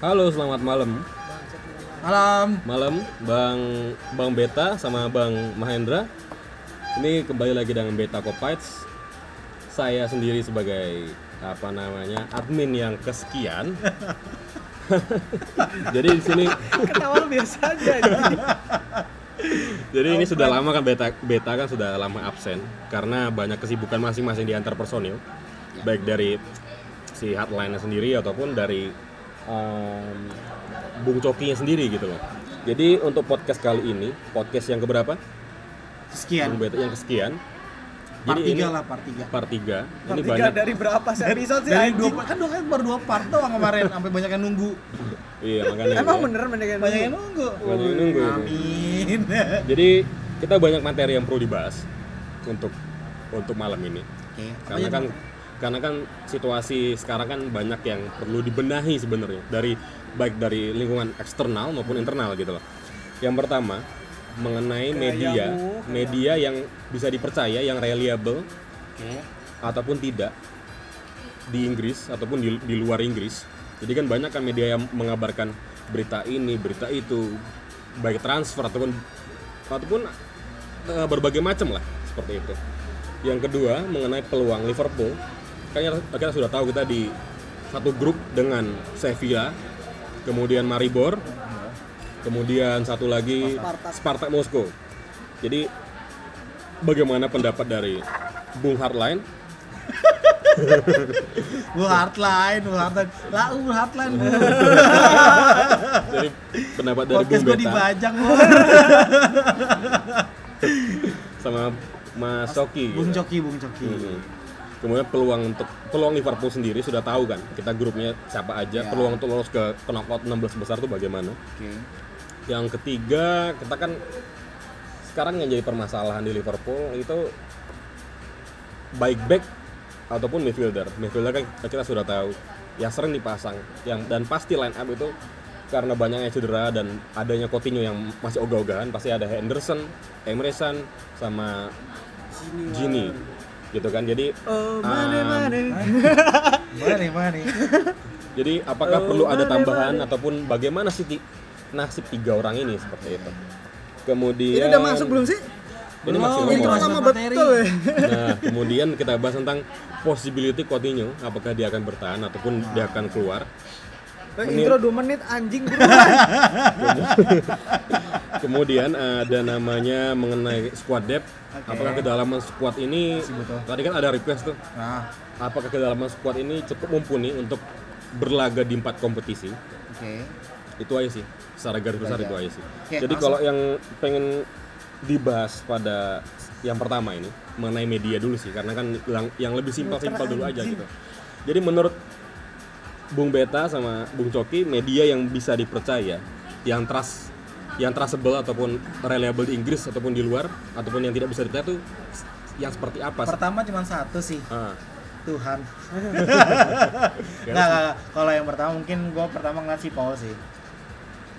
Halo, selamat malam. Malam. Malam, Bang Bang Beta sama Bang Mahendra. Ini kembali lagi dengan Beta Copites. Saya sendiri sebagai apa namanya admin yang kesekian. Jadi di sini, Ketawa biasa aja jadi ini sudah lama kan Beta Beta kan sudah lama absen karena banyak kesibukan masing-masing di antar personil, baik dari si hotline sendiri ataupun dari em, Bung Cokinya sendiri gitu loh. Jadi untuk podcast kali ini, podcast yang keberapa? Sekian. Bung Beta yang kesekian. Part Jadi ini 3 lah, part 3. part 3. Ini Part tiga banyak dari berapa sih episode sih Dari dua kan dua kan baru dua part doang kemarin sampai banyak yang nunggu. Iya, makanya. Emang ya. bener banyak yang Banyak yang nunggu? nunggu. Banyak yang nunggu. Amin. Jadi kita banyak materi yang perlu dibahas untuk untuk malam ini. Oke. apa Karena aja, kan? Karena kan situasi sekarang kan banyak yang perlu dibenahi sebenarnya dari baik dari lingkungan eksternal maupun internal gitu loh. Yang pertama mengenai media, media yang bisa dipercaya, yang reliable Oke. ataupun tidak di Inggris ataupun di, di luar Inggris. Jadi kan banyak kan media yang mengabarkan berita ini, berita itu, baik transfer ataupun ataupun eh, berbagai macam lah seperti itu. Yang kedua mengenai peluang Liverpool, kayaknya kita sudah tahu kita di satu grup dengan Sevilla, kemudian Maribor, kemudian satu lagi Spartak. Spartak Moskow. Jadi bagaimana pendapat dari Bung Hardline Bu hardline, bu hardline. Lah, bu hardline. Bu. dari pendapat dari Podcast Bung gue Beta dibajak, Bu. sama Mas Coki Bung gitu. Coki, Bung Coki. Mm-mm. Kemudian peluang untuk peluang Liverpool sendiri sudah tahu kan kita grupnya siapa aja Ya. peluang untuk lolos ke knockout 16 besar itu bagaimana? Oke. yang ketiga kita kan sekarang yang jadi permasalahan di Liverpool itu baik back ataupun midfielder. Midfielder kan kita sudah tahu yang sering dipasang. Yang dan pasti line up itu karena banyaknya cedera dan adanya Coutinho yang masih ogah-ogahan pasti ada Henderson, Can sama Gini gitu kan jadi Oh, mane um, mane. Mana nih, mana nih? jadi apakah Oh, perlu ada mane, tambahan mane. ataupun bagaimana sih nasib tiga orang ini seperti itu kemudian Ini udah masuk belum sih? ini Belum, masih ini lama betul ya. Nah, kemudian kita bahas tentang possibility Coutinho, apakah dia akan bertahan ataupun dia akan keluar. Eh, Intro 2 menit anjing. Kemudian ada namanya mengenai squad depth. Oke. Apakah kedalaman squad ini tadi kan ada request tuh. Nah, Apakah kedalaman squad ini cukup mumpuni untuk berlaga di empat kompetisi? oke. Itu aja sih. Secara garis besar Itu aja. sih. Oke, Jadi kalau yang pengen dibahas pada yang pertama ini mengenai media dulu sih karena kan yang lebih simpel-simpel dulu aja gitu. Jadi menurut Bung Beta sama Bung Coki media yang bisa dipercaya, yang trust yang trustable ataupun reliable di Inggris ataupun di luar ataupun yang tidak bisa dipercaya tuh yang seperti apa sih? Pertama cuma satu sih, Ah, Tuhan. Nggak. Kalau yang pertama mungkin gue pertama ngeliat si Paul sih.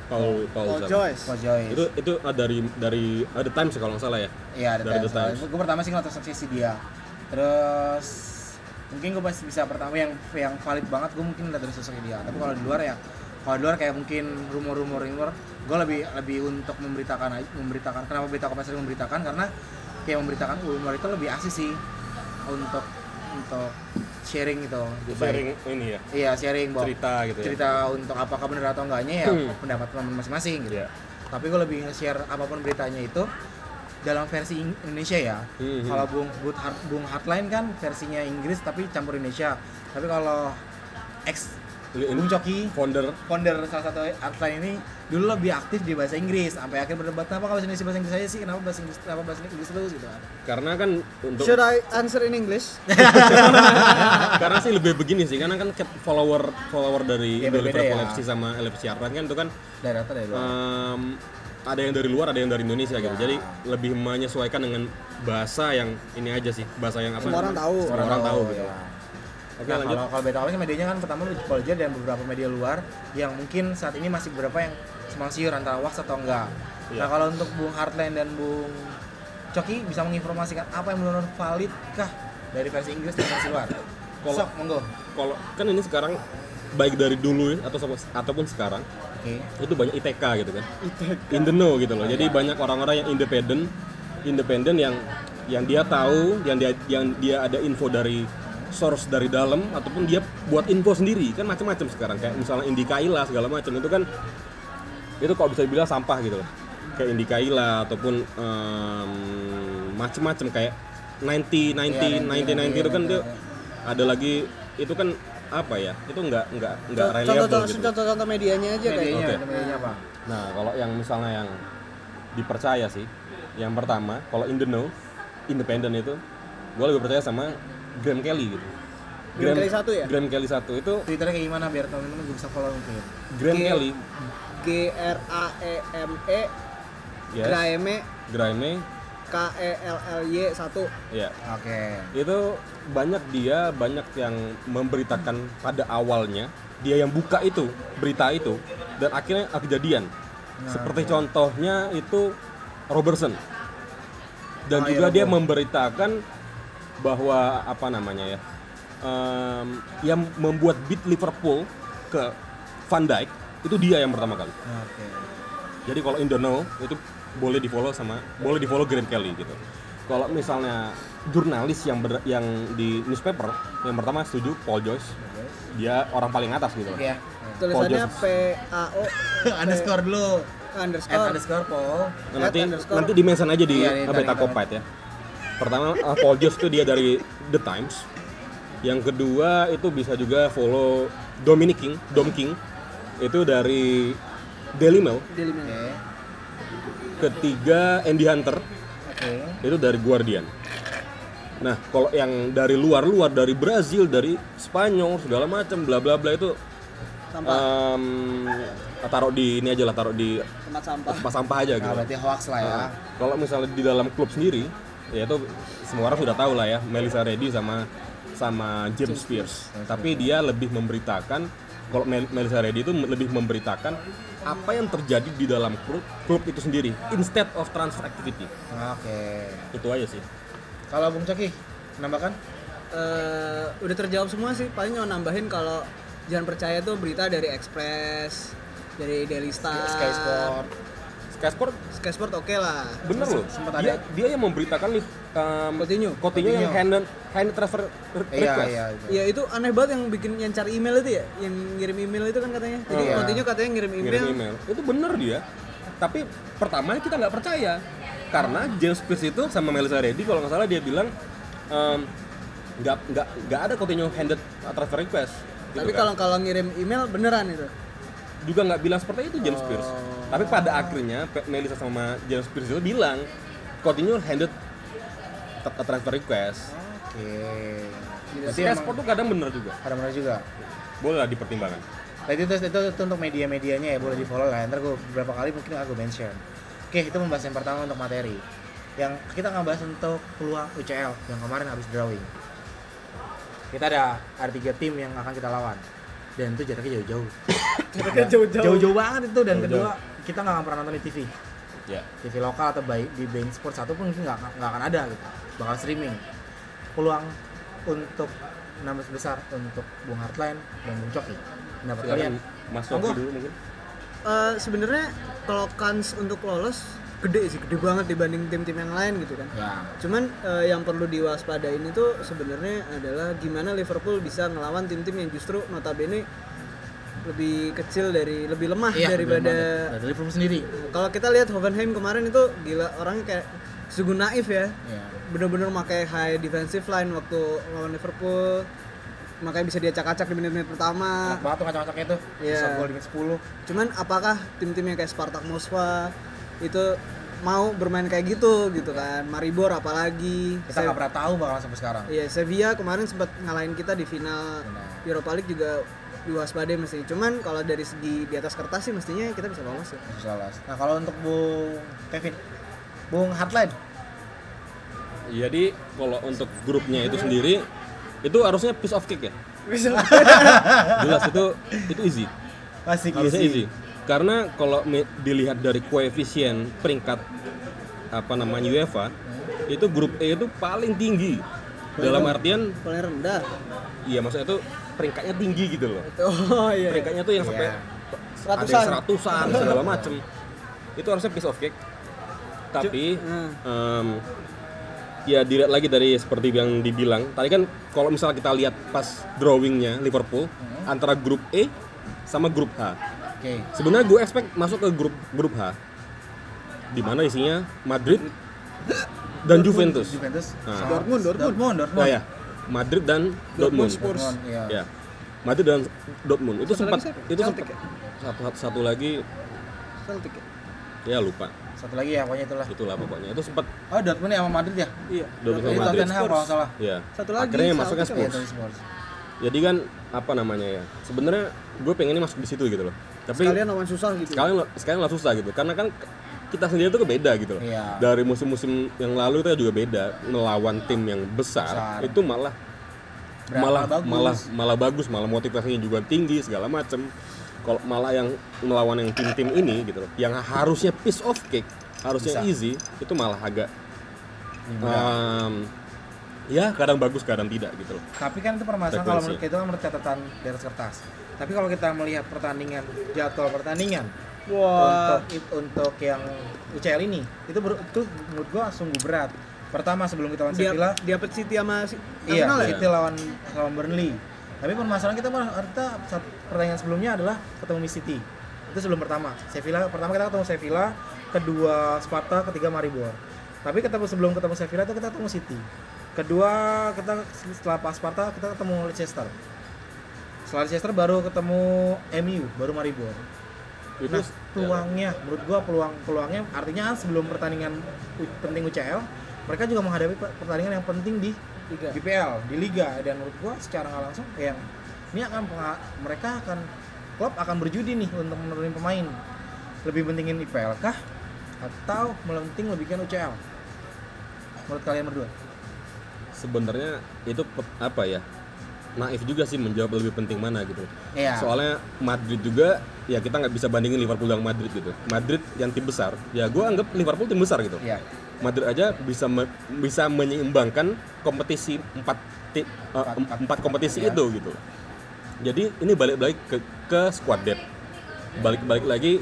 Paul Paul siapa? Joyce. Paul Joyce. Itu itu ah, dari dari ada Times ya kalau nggak salah ya. Iya ada Dari The Times. Times. Gue pertama sih ngeliat sisi dia. Terus mungkin gue pasti bisa pertama yang yang valid banget gue mungkin lihat dari sosok dia. Tapi kalau di luar ya kalau di luar kayak mungkin rumor-rumor rumor gue lebih lebih untuk memberitakan aja- memberitakan kenapa berita kopas sering memberitakan karena kayak memberitakan rumor itu lebih asik sih untuk untuk sharing gitu baik. Sharing ini ya. iya sharing bahwa Cerita gitu ya. cerita untuk apakah benar atau enggaknya ya Hmm. pendapat teman masing-masing gitu Iya. tapi gue lebih nge-share apa pun beritanya itu dalam versi Indonesia ya. Hmm. kalau Bung Bung, Hard, Bung Hardline kan versinya Inggris tapi campur Indonesia. Tapi kalau ini Bung Coki founder. founder salah satu Hardline ini dulu lebih aktif di bahasa Inggris. Sampai akhir berdebat kenapa bahasa Indonesia bahasa Inggris aja sih? Kenapa bahasa Inggris kenapa bahasa Inggris terus? Gitu kan. Karena kan untuk Should I answer in English? karena sih lebih begini sih karena kan follower follower dari Ya, ya. FC sama LFC Arlan kan itu kan dari data dari luar. em, ada yang dari luar ada yang dari Indonesia gitu jadi lebih menyesuaikan dengan bahasa yang ini aja sih bahasa yang apa Semua orang tahu. semua orang tahu gitu ya. oke nah, lanjut kalau kalau beta kan medianya kan pertama Poljer dan beberapa media luar yang mungkin saat ini masih beberapa yang simpang siur antara wax atau enggak. Iya. Nah kalau untuk Bung Hardline dan Bung Coki bisa menginformasikan apa yang benar-benar valid kah dari versi Inggris dan versi luar? Kalau- monggo. kalau kan ini sekarang baik dari dulu atau ataupun sekarang Oke. itu banyak ITK gitu kan? In the know gitu loh. Jadi banyak orang-orang yang independen independen yang yang dia tahu yang dia yang dia ada info dari source dari dalam ataupun dia buat info sendiri. Kan macam-macam sekarang. Kayak misalnya Indikaila segala macam itu kan itu kok bisa dibilang sampah gitu loh. Kayak Indikaila ataupun em, macam-macam kayak 90 90 90 90 itu kan dia ada lagi itu kan apa ya itu nggak nggak nggak reliable Contoh-contoh gitu contoh-contoh medianya aja kayak Medianya, Oke. ada medianya apa? Nah, kalau yang misalnya yang dipercaya sih, yang pertama, kalau in the know, independen itu, gue lebih percaya sama Graham Kelly gitu. Graham Kelly satu ya? Graham Kelly satu itu Twitternya kayak gimana biar teman-teman gue bisa follow mungkin. Graham Oke. Kelly, G R A E M E yes, Graham Graham K E L L Y satu ya Oke. itu banyak dia banyak yang memberitakan pada awalnya dia yang buka itu berita itu dan akhirnya kejadian Nah, seperti contohnya itu Robertson dan Oh, juga iya, dia Robo. memberitakan bahwa apa namanya ya em, yang membuat beat Liverpool ke Van Dijk itu dia yang pertama kali Oke. jadi kalau in the know itu boleh di follow sama boleh di follow Graham Kelly gitu. Kalau misalnya jurnalis yang ber- yang di newspaper yang pertama setuju Paul Joyce dia orang paling atas gitu. Ya. tulisannya. P A O underscore dulu. Underscore underscore Paul. Nah, nanti underscore. nanti di mention aja di Iya, dari- Beta Copite ya. Pertama uh, Paul Joyce itu dia dari The Times. Yang kedua itu bisa juga follow Dominic King, Dom King itu dari Daily Mail. Daily Mail. Oke. Ketiga Andy Hunter Oke. itu dari Guardian. Nah, kalau yang dari luar-luar dari Brazil, dari Spanyol segala macam bla bla bla itu Sampah. em, taruh di ini aja lah, taruh di Tempat sampah. tempat sampah aja Nah, gitu. berarti hoax lah ya. Nah, kalau misalnya di dalam klub sendiri, ya itu semua orang sudah tahu lah ya, Melissa Reddy sama sama James Spears. Tapi dia lebih memberitakan kalau Mel- Melissa Reddy itu lebih memberitakan apa yang terjadi di dalam klub klub itu sendiri instead of transfer activity. Oke. Itu aja sih. Kalau Bung Coki menambahkan? Eh, udah terjawab semua sih. Paling cuma nambahin kalau jangan percaya tuh berita dari Express, dari Daily Star, Sky Sport. Sky Sport Sky Sport oke lah. bener loh. sempat dia, ada- dia yang memberitakan nih um, Coutinho. Coutinho yang Coutinho. handed handed transfer re- Iya, request. iya. itu. Iya itu aneh banget yang bikin yang cari email itu ya, yang ngirim email itu kan katanya. Jadi Iya. Coutinho katanya ngirim email. ngirim email itu bener dia tapi pertama kita nggak percaya karena James Pierce itu sama Melissa Reddy kalau nggak salah dia bilang nggak nggak nggak ada Coutinho handed transfer request gitu Tapi kan. kalau kalau ngirim email beneran itu. juga nggak bilang seperti itu James Pierce Oh. Tapi pada akhirnya Melissa sama James Pierce itu bilang Coutinho handed transfer request Oke. Sky emang Sport tuh kadang bener juga ada benar juga. boleh lah dipertimbangkan Nah, itu, itu, itu, itu untuk media-medianya ya boleh di follow lah. Ntar gue beberapa kali mungkin aku mention. Oke, itu membahas yang pertama untuk materi. Yang kita nggak bahas untuk peluang UCL yang kemarin habis drawing. Kita ada ada tiga tim yang akan kita lawan dan itu jaraknya jauh-jauh. Jaraknya jauh-jauh. Jauh-jauh banget itu dan Jauh-jauh. kedua kita nggak pernah nonton di TV. ya TV lokal atau baik di Bein Sport satu pun mungkin nggak nggak akan ada gitu. Bakal streaming. Peluang untuk 16 besar untuk Bung Hartline dan Bung Coki. Pendapat kalian? silakan Mas Monggo. Yofi dulu mungkin Eh, sebenarnya kalau kans untuk lolos gede sih, gede banget dibanding tim-tim yang lain gitu kan. Ya. Cuman eh, yang perlu diwaspadain itu sebenarnya adalah gimana Liverpool bisa ngelawan tim-tim yang justru notabene lebih kecil dari lebih lemah Iya, daripada dari Liverpool sendiri. kalau kita lihat Hoffenheim kemarin itu gila orangnya kayak sungguh naif ya Ya. bener-bener pakai high defensive line waktu lawan Liverpool makanya bisa diacak-acak di menit-menit pertama Enak banget tuh kacang-kacangnya tuh. Iya. Bisa gol di menit 10. cuman apakah tim-tim yang kayak Spartak Moskwa itu mau bermain kayak gitu gitu kan Maribor apalagi Kita nggak pernah tahu bakal sampai sekarang. Iya, Sevilla kemarin sempat ngalahin kita di final Benar. Europa League juga diwaspadai mesti. Cuman kalau dari segi di atas kertas sih mestinya kita bisa lolos ya. Bisa lolos. Nah, kalau untuk Bung Kevin, Bung Hartline, Jadi kalau untuk grupnya itu sendiri itu harusnya piece of cake ya. Jelas itu itu easy. pasti Harusnya easy. Karena kalau dilihat dari koefisien peringkat apa namanya UEFA itu grup E itu paling tinggi. Dalam artian Paling rendah. iya maksudnya itu peringkatnya tinggi gitu loh Oh iya. peringkatnya tuh yang sampai Iya. ada yang seratusan segala macem itu harusnya piece of cake tapi Hmm. em, ya dilihat lagi dari seperti yang dibilang tadi kan kalau misalnya kita lihat pas drawingnya Liverpool antara grup E sama grup H Oke. sebenarnya gue expect masuk ke grup grup H di mana isinya Madrid dan Juventus Juventus. Nah. Dortmund, Dortmund. Dortmund, Dortmund. Nah ya Madrid dan Dortmund, Spurs. Dortmund, iya. ya Madrid dan Dortmund itu Satu sempat itu Celtic sempat ya? satu satu lagi Celtic ya? ya lupa Satu lagi ya pokoknya itulah. itulah pokoknya itu sempat Oh, Dortmund ya sama Madrid ya? Iya. Dortmund sama Madrid Tottenham kalau salah. ya Satu lagi, akhirnya masuknya Iya, Spurs Spurs. jadi kan apa namanya ya sebenarnya gue pengennya masuk di situ gitu loh tapi Sekalian lawan susah gitu. sekalian sekalian lah susah gitu karena kan kita sendiri tuh beda gitu loh Iya. dari musim-musim yang lalu itu juga beda melawan tim yang besar, Besar. itu malah Berapa malah bagus. malah malah bagus malah motivasinya juga tinggi segala macem kalau malah yang melawan yang tim-tim ini gitu loh yang harusnya piece of cake harusnya Bisa. easy itu malah agak em, ya kadang bagus kadang tidak gitu loh Tapi kan itu permasalahan kalau menurut kita kan menurut catatan di atas kertas. Tapi kalau kita melihat pertandingan jadwal pertandingan Wah. untuk untuk yang UCL ini itu ber- itu menurut gua sungguh berat. Pertama sebelum kita lawan Sevilla, dia Pet City sama si iya ya? City lawan lawan Burnley. Tapi permasalahan kita malah kita saat pertandingan sebelumnya adalah ketemu Man City. Itu sebelum pertama. Sevilla pertama kita ketemu Sevilla, kedua Sparta, ketiga Maribor. Tapi ketemu sebelum ketemu Sevilla itu kita ketemu City. Kedua kita setelah pas Sparta kita ketemu Leicester. Setelah Leicester baru ketemu MU, baru Maribor. itu Nah, peluangnya menurut gua peluang peluangnya artinya sebelum pertandingan penting UCL, mereka juga menghadapi pe- pertandingan yang penting di Liga. BPL di liga. Dan menurut gua secara nggak langsung yang ini akan mereka akan klub akan berjudi nih untuk menurunin pemain. Lebih pentingin IPL kah? Atau melenting lebihkan UCL menurut kalian berdua? Sebenarnya itu apa ya naif juga sih menjawab lebih penting mana gitu. Iya. soalnya Madrid juga ya kita nggak bisa bandingin Liverpool dengan Madrid gitu. Madrid yang tim besar ya gue anggap Liverpool tim besar gitu. Iya. Madrid aja bisa me- bisa menyeimbangkan kompetisi empat ti- eh, Empat- em- empat- empat kompetisi ya. itu gitu. Jadi ini balik-balik ke ke squad depth. Balik-balik lagi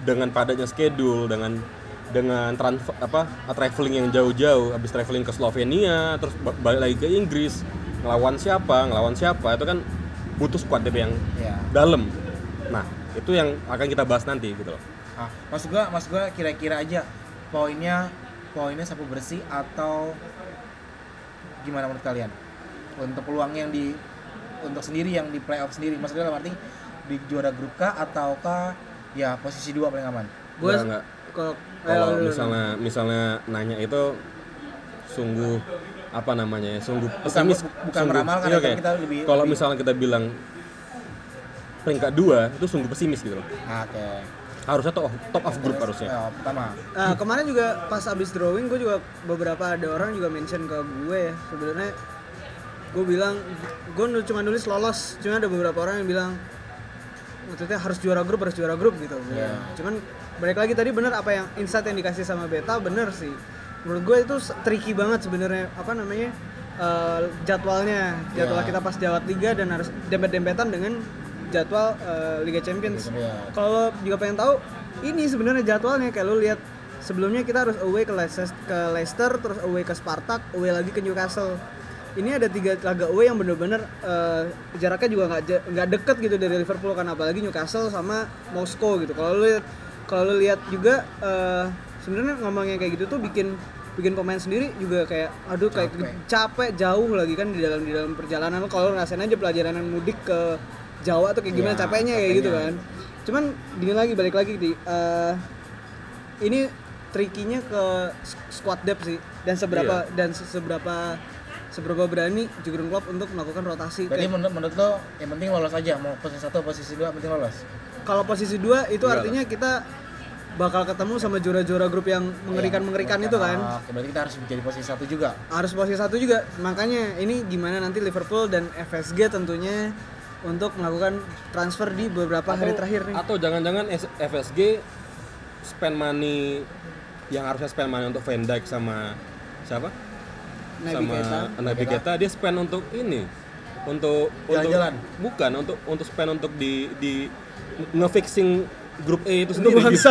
dengan padatnya schedule dengan dengan transfer apa traveling yang jauh-jauh. Habis traveling ke Slovenia terus ba- balik lagi ke Inggris ngelawan siapa ngelawan siapa itu kan butuh squad depth yang Iya. dalam. Nah itu yang akan kita bahas nanti gitu loh. Ah, maksud gua, maksud gua kira-kira aja poinnya poinnya sapu bersih atau gimana menurut kalian? Untuk peluang yang di untuk sendiri yang di playoff sendiri. Maksudnya dalam arti di juara grup kah ataukah ya posisi dua paling aman? Gue nggak. kalau misalnya misalnya nanya itu sungguh apa namanya ya sungguh Bukan- pesimis bu- bukan sungguh- meramalkan, iya, tapi oke. kita lebih- kalau lebih- misalnya kita bilang peringkat dua itu sungguh pesimis gitu loh. Ah, oke. Harusnya top of, top of group harusnya. Eh, pertama. Nah, kemarin juga pas abis drawing gue juga beberapa ada orang juga mention ke gue ya. Sebenarnya gue bilang gue cuma nulis lolos. Cuma ada beberapa orang yang bilang maksudnya harus juara grup harus juara grup gitu. Iya. cuman balik lagi tadi bener apa yang insight yang dikasih sama beta bener sih menurut gue itu tricky banget sebenarnya apa namanya eh, jadwalnya. Jadwal Iya. kita pas jawat liga dan harus dempet-dempetan dengan jadwal eh, Liga Champions. Iya. kalau juga pengen tahu ini sebenarnya jadwalnya. Kayak lu lihat sebelumnya kita harus away ke Leicester, ke Leicester terus away ke Spartak away lagi ke Newcastle. Ini ada tiga laga away yang bener-bener eh, jaraknya juga nggak nggak deket gitu dari Liverpool kan. Apalagi Newcastle sama Moskow gitu. Kalau lu lihat kalau lu lihat juga eh, sebenarnya ngomongnya kayak gitu tuh bikin bikin pemain sendiri juga kayak aduh kayak Capek. capek jauh lagi kan di dalam di dalam perjalanan. Kalau ngerasain aja pelajaran mudik ke Jawa tuh kayak gimana Iya, capeknya kayak gitu kan. Cuman gini lagi balik lagi di eh, ini trikinya ke squad depth sih. Dan seberapa Iya. dan se- seberapa seberapa berani Jurgen Klopp untuk melakukan rotasi Berarti Kayak- menurut, menurut lo yang penting lolos aja. Mau posisi satu posisi dua penting lolos? Kalau posisi dua itu Enggak artinya kita bakal ketemu sama juara-juara grup yang mengerikan-mengerikan itu kan. Ah, oke, berarti kita harus menjadi posisi satu juga. Harus posisi satu juga. Makanya ini gimana nanti Liverpool dan FSG tentunya untuk melakukan transfer di beberapa hari Atau- terakhir nih. atau jangan-jangan FSG spend money yang harusnya spend money untuk Van Dijk sama siapa? Naby sama Keita. Naby Keita. Dia spend untuk ini untuk untuk Jalan-jalan. bukan untuk untuk spend untuk di di ngefixing grup E itu sendiri. gitu.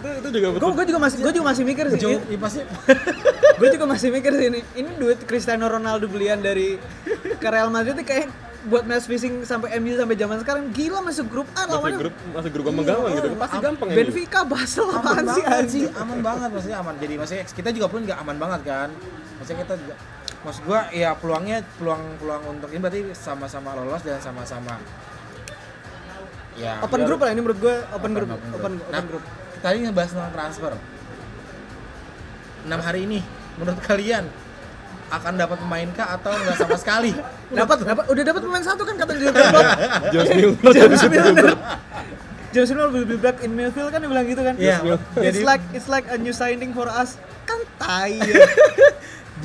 itu, itu juga gue gue juga masih gue juga masih mikir sih. Ujung, ya pasti. Gue juga masih mikir sih ini ini duit Cristiano Ronaldo belian dari ke Real Madrid itu kayak buat match fishing sampai MU sampai zaman sekarang gila masuk grup A lawannya. grup masih grup gampang gampang gitu. Pasti gampang ya Benfica Basel aman apaan sih banget anjing? aman banget maksudnya aman. Jadi maksudnya kita juga pun nggak aman banget kan. Maksudnya kita juga maksud gua ya peluangnya peluang peluang untuk ini berarti sama-sama lolos dan sama-sama ya open group lah ini menurut gue open group open open group. open Nah, group kita tadi ngebahas tentang transfer. 6 hari ini menurut kalian akan dapat pemain kah atau nggak sama sekali? dapat dapat udah dapat pemain satu kan kata Jurgen Klopp James Milner James Milner James Milner will be back in midfield kan dia bilang gitu kan Iya, it's jadi- like it's like a new signing for us kan tai ya.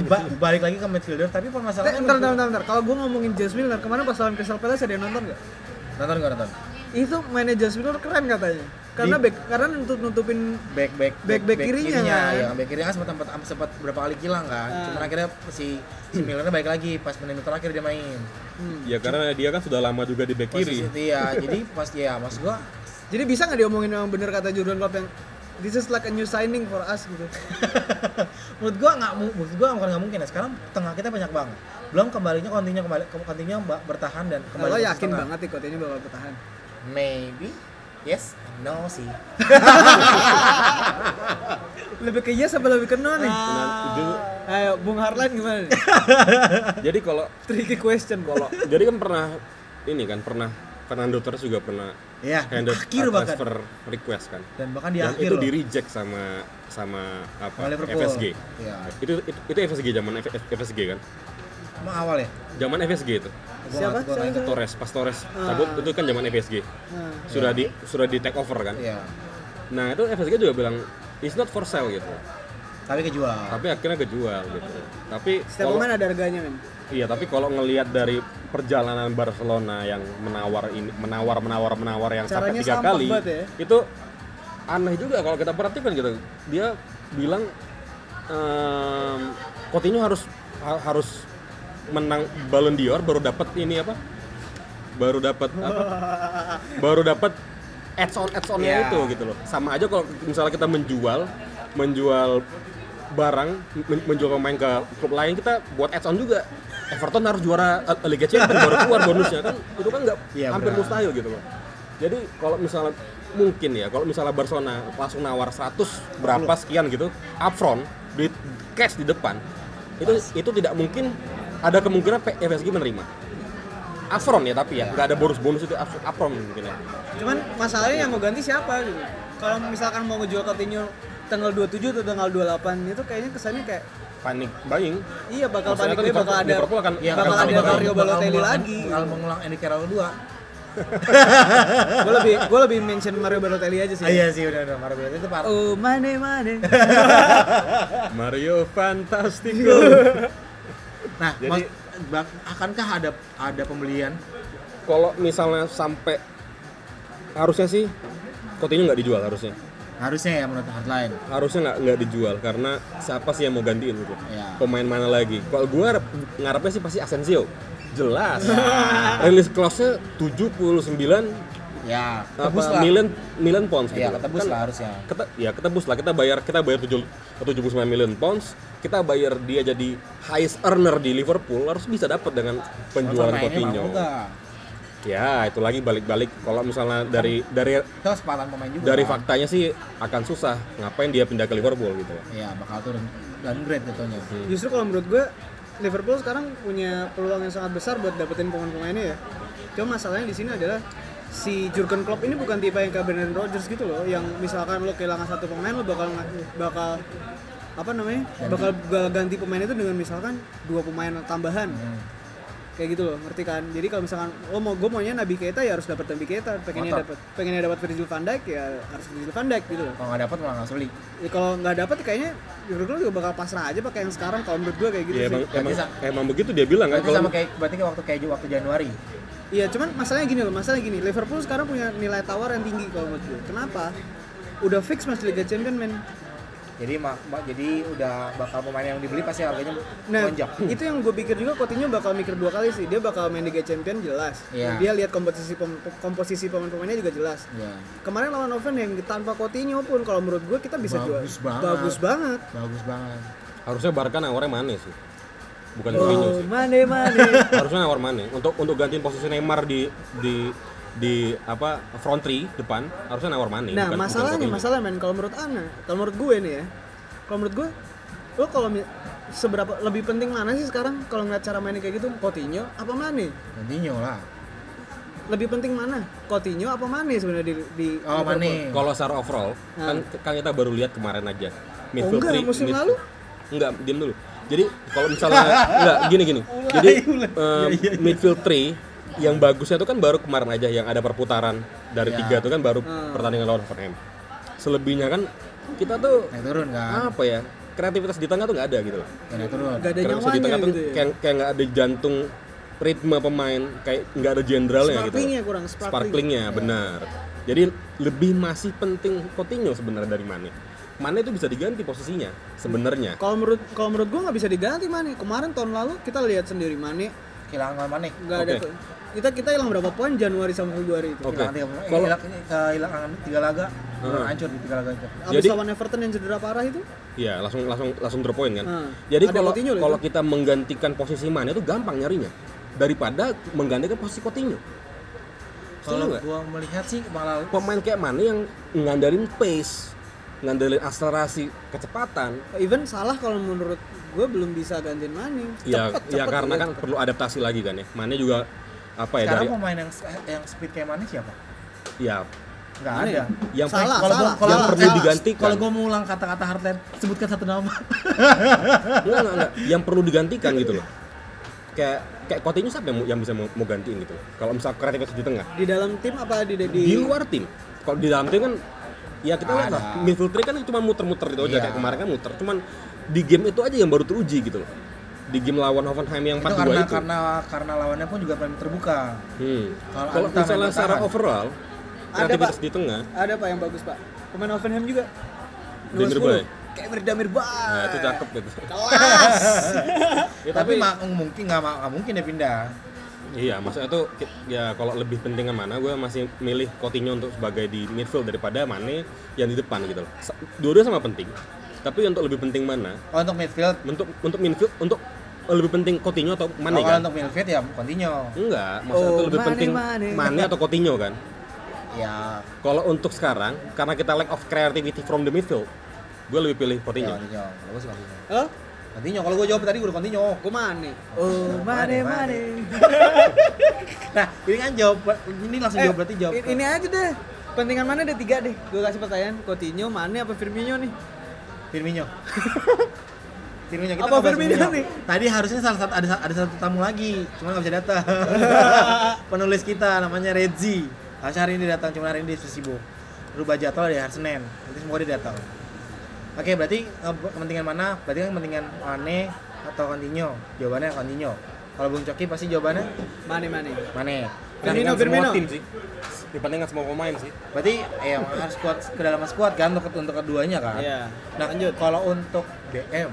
Ba- balik lagi ke midfielder tapi Eh, permasalahannya bentar, bentar, bentar, bentar. Kalau gue ngomongin James Milner, kemarin pas lawan Crystal Palace ada yang nonton nggak? nonton nggak nonton Itu mainnya James Milner keren katanya. Karena back, karena untuk nutupin back back Back- back kirinya kan? ya back kirinya kan sempat sempat sempat berapa kali hilang kan Ah. cuman akhirnya si si Milner balik lagi pas menit terakhir dia main hmm. ya karena dia kan sudah lama juga di back posisi kiri ya jadi pas ya mas gua Jadi bisa nggak diomongin yang bener kata Jurgen Klopp yang this is like a new signing for us gitu. menurut gua nggak menurut gua bukan nggak mungkin ya sekarang tengah kita banyak banget belum kembalinya kontinya kembali kontinya bertahan dan kembali Kalau yakin tengah. banget nih ini bakal bertahan. Maybe. Yes no sih Lebih ke yes apa lebih ke no nih? nah, itu. Ayo, Bung Harlan gimana nih? jadi kalau Tricky question. kalau jadi kan pernah ini kan pernah Fernando Torres juga pernah ya handle akhir uh, bahkan. transfer request kan. Dan bahkan di dan akhir itu loh. di reject sama sama apa FSG ya itu, itu itu FSG zaman F- F- FSG kan emang awal ya zaman FSG itu Siapa? gua Siapa? ingat. Torres pas Torres Ah. cabut itu kan zaman FSG Nah, sudah di sudah di take over kan Iya. nah itu FSG juga bilang it's not for sale gitu tapi kejual tapi akhirnya kejual gitu tapi setiap kalau- pemain ada harganya men. Iya, tapi kalau ngelihat dari perjalanan Barcelona yang menawar ini, menawar, menawar, menawar yang sampai Caranya tiga sampah kali, ya. itu aneh juga kalau kita perhatikan gitu. Dia bilang ehm, Coutinho harus ha- harus menang Ballon d'Or baru dapat ini apa? Baru dapat apa? baru dapat ads on ads onnya Iya. itu gitu loh. Sama aja kalau misalnya kita menjual menjual barang men- menjual pemain ke klub lain kita buat ads on juga. Everton harus juara eh, Liga Champions baru keluar bonusnya kan itu kan nggak Iya, hampir benar. mustahil gitu loh. Jadi kalau misalnya mungkin ya kalau misalnya Barcelona langsung nawar 100 berapa sekian gitu upfront duit cash di depan itu itu tidak mungkin ada kemungkinan PSG menerima upfront ya tapi ya nggak ada bonus-bonus itu upfront mungkin ya Cuman masalahnya yang mau ganti siapa gitu. Kalau misalkan mau ngejual Coutinho tanggal 27 atau tanggal 28 itu kayaknya kesannya kayak panik buying iya bakal Maksudnya panik buying, bakal ada Liverpool akan- Iya, bakal akan ada bakal- Mario Balotelli lagi. bakal mengulang Andy Carroll 2 gue lebih gue lebih mention Mario Balotelli aja sih. ah, iya sih udah udah Mario Balotelli itu parah Oh mane mane. Mario Fantastico nah Jadi- mas, bak- akankah ada ada pembelian? Kalau misalnya sampai harusnya sih Coutinho nggak dijual harusnya. Harusnya ya menurut hardline harusnya nggak nggak dijual karena siapa sih yang mau gantiin gitu? Ya. Pemain mana lagi? Kalau gue ngarepnya sih pasti Asensio. Jelas. Release clause-nya 79 ya apa tebus lah. million million pounds gitu. ya ketebus Kan lah harusnya. kita ya ketebus lah. Kita bayar kita bayar 7 79 million pounds. Kita bayar dia jadi highest earner di Liverpool harus bisa dapat dengan penjualan Coutinho. Ya itu lagi balik-balik. Kalau misalnya dari dari itu kesempatan pemain juga dari kan? faktanya sih akan susah. Ngapain dia pindah ke Liverpool gitu ya? Bakal turun downgrade jatuhnya Justru kalau menurut gue Liverpool sekarang punya peluang yang sangat besar buat dapetin pemain-pemainnya ya. Cuma masalahnya di sini adalah si Jurgen Klopp ini bukan tipe yang kayak Brendan Rodgers gitu loh, yang misalkan lo kehilangan satu pemain lo bakal bakal apa namanya bakal bakal ganti pemain itu dengan misalkan dua pemain tambahan. Hmm. kayak gitu loh ngerti kan? Jadi kalau misalkan lo mau gue maunya Nabi Keita ya harus dapat Nabi Keita. Pengennya dapat pengennya dapat Virgil van Dijk ya harus Virgil van Dijk gitu loh. Kalau nggak dapat malah nggak beli ya, kalau nggak dapat kayaknya Jurgen Klopp juga bakal pasrah aja pakai yang sekarang kalau menurut gue kayak gitu ya sih. emang emang, begitu dia bilang kan kalau sama kayak berarti kayak waktu kayak waktu Januari Iya, cuman masalahnya gini loh, masalahnya gini, Liverpool sekarang punya nilai tawar yang tinggi kalau menurut gue. Kenapa? Udah fix masih Liga Champions, men. Jadi ma- ma- jadi udah bakal pemain yang dibeli pasti harganya Nah, melonjak. itu yang gue pikir juga Coutinho bakal mikir dua kali sih. Dia bakal main Liga Champion jelas. Iya. Dia lihat komposisi pem- komposisi pemain-pemainnya juga jelas. Ya. Kemarin lawan Hoffenheim tanpa Coutinho pun kalau menurut gue kita bisa jual. Bagus banget. Bagus banget. Bagus banget. Harusnya Barca nawarnya Mane sih. Bukan Coutinho Oh, sih. mane mane. Harusnya nawar Mane untuk untuk gantiin posisi Neymar di di di apa front three depan harusnya nawar Mane Nah, bukan- bukan masalahnya, Coutinho. masalah men kalau menurut Ana, kalau menurut gue nih ya. Kalau menurut gue, lo kalau seberapa lebih penting mana sih sekarang kalau ngeliat cara mainnya kayak gitu Coutinho apa Mane? Coutinho lah. Lebih penting mana? Coutinho apa Mane sebenarnya di, di Oh? Mane. Kalau secara overall kan kan kita baru lihat kemarin aja. Oh, enggak, three- musim mid- lalu? Enggak, diam dulu. Jadi kalau misalnya enggak gini gini. Jadi eh, midfield 3 yang bagusnya itu kan baru kemarin aja yang ada perputaran dari Ya. tiga itu kan baru Hmm. pertandingan lawan Hoffenheim. Selebihnya kan kita tuh Naik turun kan. apa ya kreativitas di tengah tuh nggak ada gitu loh. Ya, naik turun. Gak ada Kreativitas di nyawanya tengah tuh gitu ya. kayak kayak nggak ada jantung ritme pemain kayak nggak ada jenderalnya gitu. Sparklingnya kurang, sparkling. Sparklingnya benar. Jadi lebih masih penting Coutinho sebenarnya dari Mane. Mane itu bisa diganti posisinya sebenarnya. Kalau menurut kalau menurut gue nggak bisa diganti Mane. Kemarin tahun lalu kita lihat sendiri Mane Kehilangan Mane. nggak ada Oke. kita kita hilang berapa poin Januari sama Februari itu. Oke. Kehilangan tiga pemain. Kalau- Kehilangan kehilangan tiga laga. Hmm. hancur di tiga laga itu. Abis Jadi- lawan Everton yang cedera parah itu, Iya, langsung langsung langsung drop point kan. Hmm. Jadi Ada kalau kalau kita menggantikan posisi Mane itu gampang nyarinya daripada menggantikan posisi Coutinho. Kalau gua melihat sih malah Pemain kayak Mane yang ngandalin pace, ngandalin akselerasi, kecepatan. even salah kalau menurut gue belum bisa gantiin Mane. Ya, Cepet, ya cepet karena kan perlu adaptasi lagi kan ya. Mane juga apa ya sekarang dari pemain yang yang speed kayak Mane siapa? ya Enggak Mane ada. ya? yang Salah, kalau salah. gua kalau Yang perlu eh, digantikan. Kalau gua mau ulang kata-kata Heartland, sebutkan satu nama. enggak, enggak, enggak. yang perlu digantikan gitu loh. Kayak kayak Coutinho siapa yang, yang bisa mau, mau gantiin gitu. Kalau misal kreativitas di tengah. di dalam tim apa di di, di luar tim kalau di dalam tim kan ya kita lihat lah. Midfield three kan cuma muter-muter itu aja. Iya. kayak kemarin kan muter. Cuman di game itu aja yang baru teruji gitu loh. Di game lawan Hoffenheim yang itu 4-2 karena itu. karena karena lawannya pun juga paling terbuka. Hmm. Kalau misalnya secara overall Ada, kreativitas Pak. di tengah. Ada pak yang bagus pak. Pemain Hoffenheim juga. Demir Bay. kayak Damir Bay nah itu cakep gitu. Kelas. Ya, tapi, mak- mungkin nggak mungkin dia pindah. Iya, maksudnya tuh ya kalau lebih pentingnya mana, gue masih milih Coutinho untuk sebagai di midfield daripada Mane yang di depan gitu loh. Dua-dua sama penting. Tapi untuk lebih penting mana? Oh, untuk midfield, Untuk untuk midfield untuk lebih penting Coutinho atau Mane oh, kalau kan? untuk midfield ya Coutinho. Enggak, maksudnya Oh, tuh lebih Mane, penting Mane. Mane atau Coutinho kan? Ya, Kalau untuk sekarang, karena kita lack of creativity from the midfield, gue lebih pilih ya Coutinho. Coutinho. Kalau gua sih Coutinho. Halo Coutinho, kalau gua jawab tadi gua udah Coutinho. gue Mane oh Mane, Mane Mane. Mane Nah, ini kan jawab ini langsung Eh, jawab berarti jawab. ini aja deh pentingan mana ada tiga deh gue kasih pertanyaan Coutinho Mane apa Firmino nih Firmino. Firmino kita Apa Firmino nih? Tadi harusnya salah satu ada ada satu tamu lagi, cuma nggak bisa datang. Penulis kita namanya Redzi. Harusnya hari ini datang, cuma hari ini dia sibuk. Rubah jadwal di hari Senin. Nanti semoga dia datang. Oke, berarti eh, kepentingan mana? Berarti kan kepentingan Mane atau Coutinho? Jawabannya Coutinho. Kalau Bung Coki pasti jawabannya Mane Mane Mane. Firmino, Firmino. semua tim sih. Dibandingkan semua pemain sih. Berarti eh harus kuat kedalaman squad kan untuk untuk keduanya kan. Iya. Nah, Lanjut. kalau untuk DM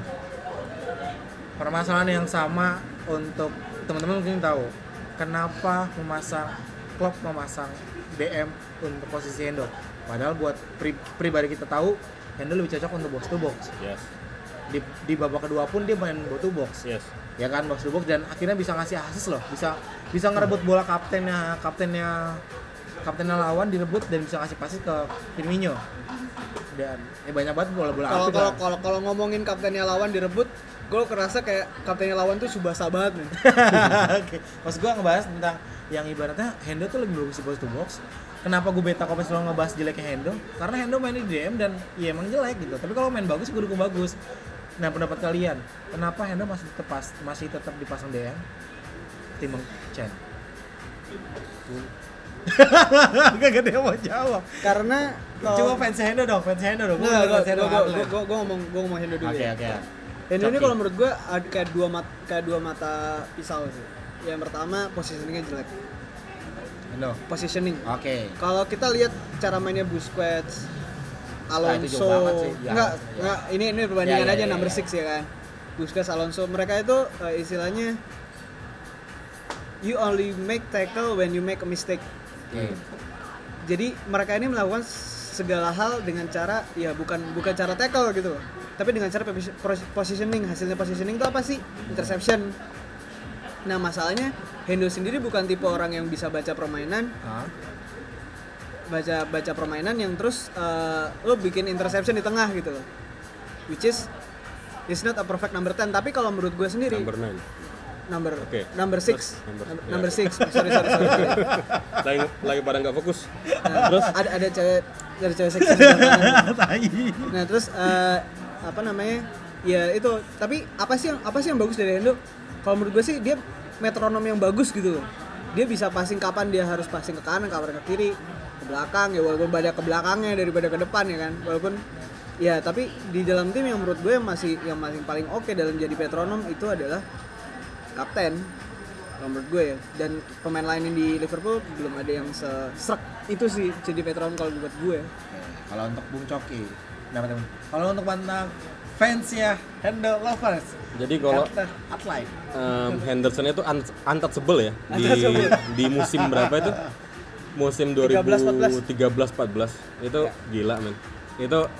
permasalahan yang sama untuk teman-teman mungkin tahu kenapa memasang klub memasang DM untuk posisi Hendo. Padahal buat pri- pribadi kita tahu Hendo lebih cocok untuk box to box. Yes. Di, di babak kedua pun dia main box to box. Yes. Ya kan box to box dan akhirnya bisa ngasih asis loh. Bisa bisa ngerebut bola kaptennya kaptennya kaptennya lawan direbut dan bisa ngasih pasis ke Firmino. Dan ya banyak banget bola-bola kalau kalau lah. kalau kalau ngomongin kaptennya lawan direbut gue kerasa kayak kaptennya lawan tuh subasa banget nih Oke, maksud gua ngebahas tentang yang ibaratnya Hendo tuh lebih bagus di box to box. Kenapa gue beta komen selalu ngebahas jeleknya Hendo? Karena Hendo main di DM dan ya emang jelek gitu. Tapi kalau main bagus gue dukung bagus. Nah pendapat kalian, kenapa Hendo masih tetap pas- masih tetap dipasang DM? Timbang Chen. Gak gede mau jawab. karena Coba fans Hendo dong, fans Hendo dong. Gue Hendo gue atlet. gue gue ngomong gue ngomong Hendo dulu Oke ya. oke. Hendo ini kalau menurut gue ada kayak dua mat kayak dua mata pisau sih. Yang pertama positioningnya jelek. Hendo. Positioning. Oke. Kalau kita lihat cara mainnya Busquets, Alonso banget sih. Ya, enggak ya. enggak ini ini perbandingan Ya, ya, aja ya, number ya. 6 ya kan Busquets Alonso mereka itu eh, istilahnya you only make tackle when you make a mistake Oke. jadi mereka ini melakukan segala hal dengan cara ya bukan bukan cara tackle gitu loh tapi dengan cara posi- pos- positioning hasilnya positioning itu apa sih interception nah masalahnya Hendo sendiri bukan tipe orang yang bisa baca permainan Hah? baca baca permainan yang terus eh, lo bikin interception di tengah gitu loh which is is not a perfect number 10 tapi kalau menurut gue sendiri Number 9. number Oke. number 6 Terus, number- number, ya. number 6 sorry sorry sorry, sorry. lagi lagi pada nggak fokus. Nah, Terus ada ada cewek dari cewek seksi nah terus eh, apa namanya ya itu tapi apa sih yang apa sih yang bagus dari Hendo kalau menurut gue sih dia metronom yang bagus gitu loh. Dia bisa passing kapan dia harus passing ke kanan kapan ke kiri ke belakang ya walaupun banyak ke belakangnya daripada ke depan ya kan? Walaupun ya tapi di dalam tim yang menurut gue yang masih yang masih paling oke dalam jadi metronom itu adalah kapten kalau gue ya. Dan pemain lain yang di Liverpool belum ada yang sesrek itu sih jadi metronom kalau buat gue Oke, Kalau untuk Bung Coki, teman. Kalau untuk tentang fans ya, handle lovers. jadi kalau um, Henderson itu un untouchable ya di Untouchable. di musim berapa itu? Musim 13-14. 2013-14 itu gila men. Itu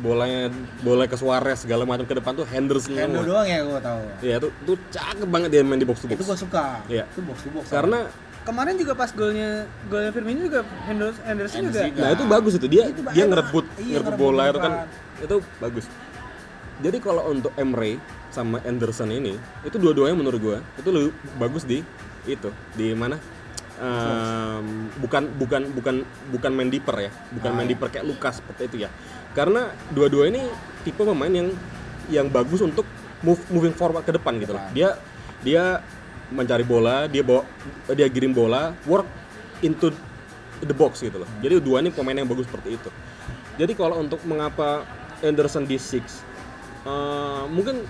bolanya bola ke Suarez segala macam ke depan tuh Henderson Handle semua. doang ya gue tahu. Iya itu tuh cakep banget dia main di box to box. Itu gue suka. Iya. Itu box to box. Karena kemarin juga pas golnya golnya Firmino juga Henderson, Henderson juga Nah itu bagus itu dia Itu dia ngerebut Iya, ngerebut bola itu kan itu bagus. Jadi kalau untuk Emre sama Anderson ini itu dua-duanya menurut gua itu lebih bagus di itu di mana? Ehm, bukan bukan bukan bukan main deeper ya bukan Ah, main iya. deeper kayak Lukas seperti itu ya. Karena dua-dua ini tipe pemain yang yang bagus untuk move moving forward ke depan gitu loh. Dia dia mencari bola dia bawa dia giring bola work into the box gitu loh. Jadi dua ini pemain yang bagus seperti itu. Jadi kalau untuk mengapa Anderson di six eh, mungkin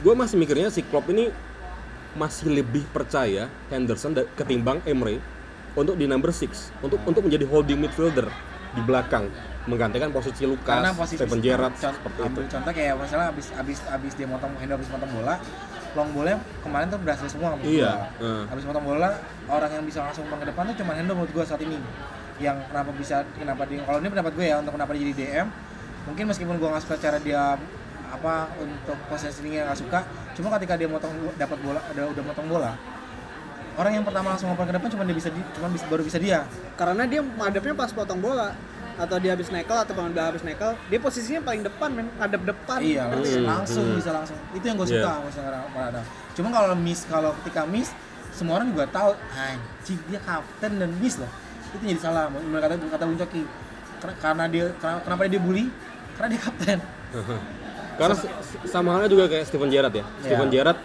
gue masih mikirnya si Klopp ini masih lebih percaya Henderson ketimbang Emre untuk di number six untuk untuk menjadi holding midfielder di belakang menggantikan posisi Lukas, Karena posisi Steven Gerrard seperti itu. contoh kayak misalnya abis abis abis dia motong Hendo abis motong bola, long bolanya kemarin tuh berhasil semua menurut Iya, gua. heeh. Abis motong bola, orang yang bisa langsung ke depan tuh cuma Hendo menurut gua saat ini. Yang kenapa bisa kenapa dia kalau ini pendapat gue ya untuk kenapa dia jadi DM, mungkin meskipun gua nggak suka cara dia apa untuk positioningnya nggak suka, cuma ketika dia motong dapat bola udah udah motong bola, orang yang pertama langsung umpan ke depan cuma dia bisa di- cuma bisa, baru bisa dia. karena dia madepnya pas potong bola atau dia habis nekel atau pemain bola habis nekel dia posisinya paling depan men ngadep depan Iya, langsung, Hmm, langsung hmm. bisa langsung. Itu yang gue suka Iya. misalnya ada. Cuma kalau miss kalau ketika miss semua orang juga tahu anjing dia kapten dan miss loh. Itu jadi salah menurut kata kata Bung Coki. Karena dia karena- kenapa dia bully? Karena dia kapten. Karena sama halnya juga kayak Steven Gerrard ya. Steven Iya. Gerrard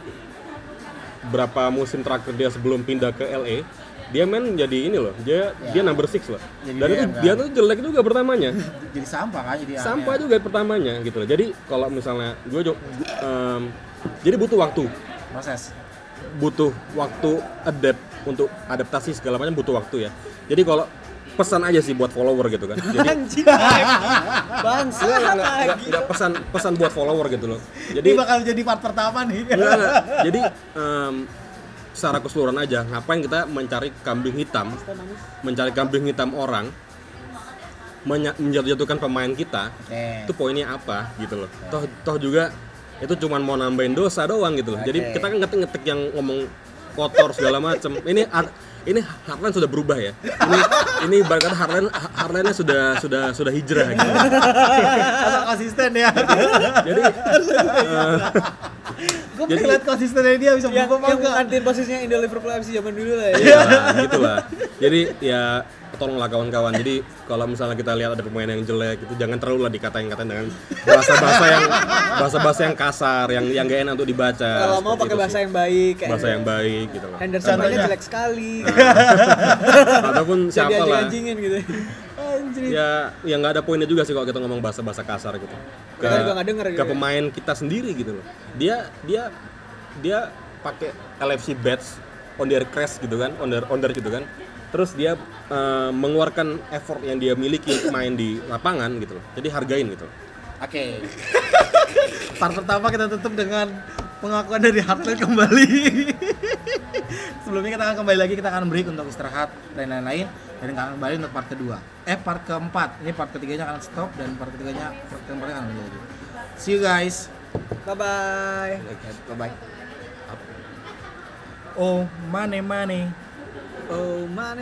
berapa musim terakhir dia sebelum pindah ke LA, dia main jadi ini loh. Dia dia number six loh. Jadi Dan itu DM, kan? dia tuh jelek juga pertamanya. jadi sampah kan jadi Sampah aneh. juga pertamanya gitu loh. Jadi kalau misalnya gue em, jadi butuh waktu, proses. butuh waktu adapt untuk adaptasi segala macam butuh waktu ya. Jadi kalau pesan aja sih buat follower gitu kan. Jadi anjing bang enggak, enggak, enggak, enggak, pesan pesan buat follower gitu loh. Jadi Jadi bakal jadi part pertama nih. Enggak, enggak. Jadi em, secara keseluruhan aja, ngapain kita mencari kambing hitam, mencari kambing hitam orang, menjatuhkan pemain kita, Oke. itu poinnya apa gitu loh. Toh toh juga itu cuman mau nambahin dosa doang gitu loh. Jadi Oke. kita kan ngetik-ngetik yang ngomong kotor segala macem. Ini ini Harlan sudah berubah ya. Ini ini ibarat kata Harlan Harlannya sudah sudah sudah hijrah gitu. Asal konsisten ya. Jadi eh, Gue Jadi- pengen liat konsistennya dia bisa yang, berubah apa yang ngantin posisinya Indo Liverpool FC zaman dulu lah ya Iya, gitulah. Jadi ya tolonglah kawan-kawan. Jadi kalau misalnya kita lihat ada pemain yang jelek itu jangan terlalu lah dikatain-katain dengan bahasa-bahasa yang bahasa-bahasa yang kasar, yang yang gak enak untuk dibaca. kalau mau pakai bahasa sih. yang baik bahasa yang baik gitu loh. Henderson jelek sekali Ataupun jadi siapa lah. gitu Anjir. Ya, ya nggak ada poinnya juga sih kalau kita ngomong bahasa-bahasa kasar gitu. Ke, Kita juga nggak denger ke gitu pemain kita sendiri gitu loh. Dia dia dia pakai LFC badge on their crest gitu kan, on their on their gitu kan. Terus dia eh, mengeluarkan effort yang dia miliki untuk main di lapangan gitu loh jadi hargain gitu loh. Oke. Part pertama kita tutup dengan pengakuan dari Hartley kembali. Sebelumnya kita akan kembali lagi, kita akan break untuk istirahat dan lain-lain dan kita akan kembali untuk part kedua. Eh part keempat, ini part ketiganya akan stop dan part ketiganya part keempatnya akan kembali lagi. See you guys. Bye bye. Bye bye. Oh, money money. Oh mana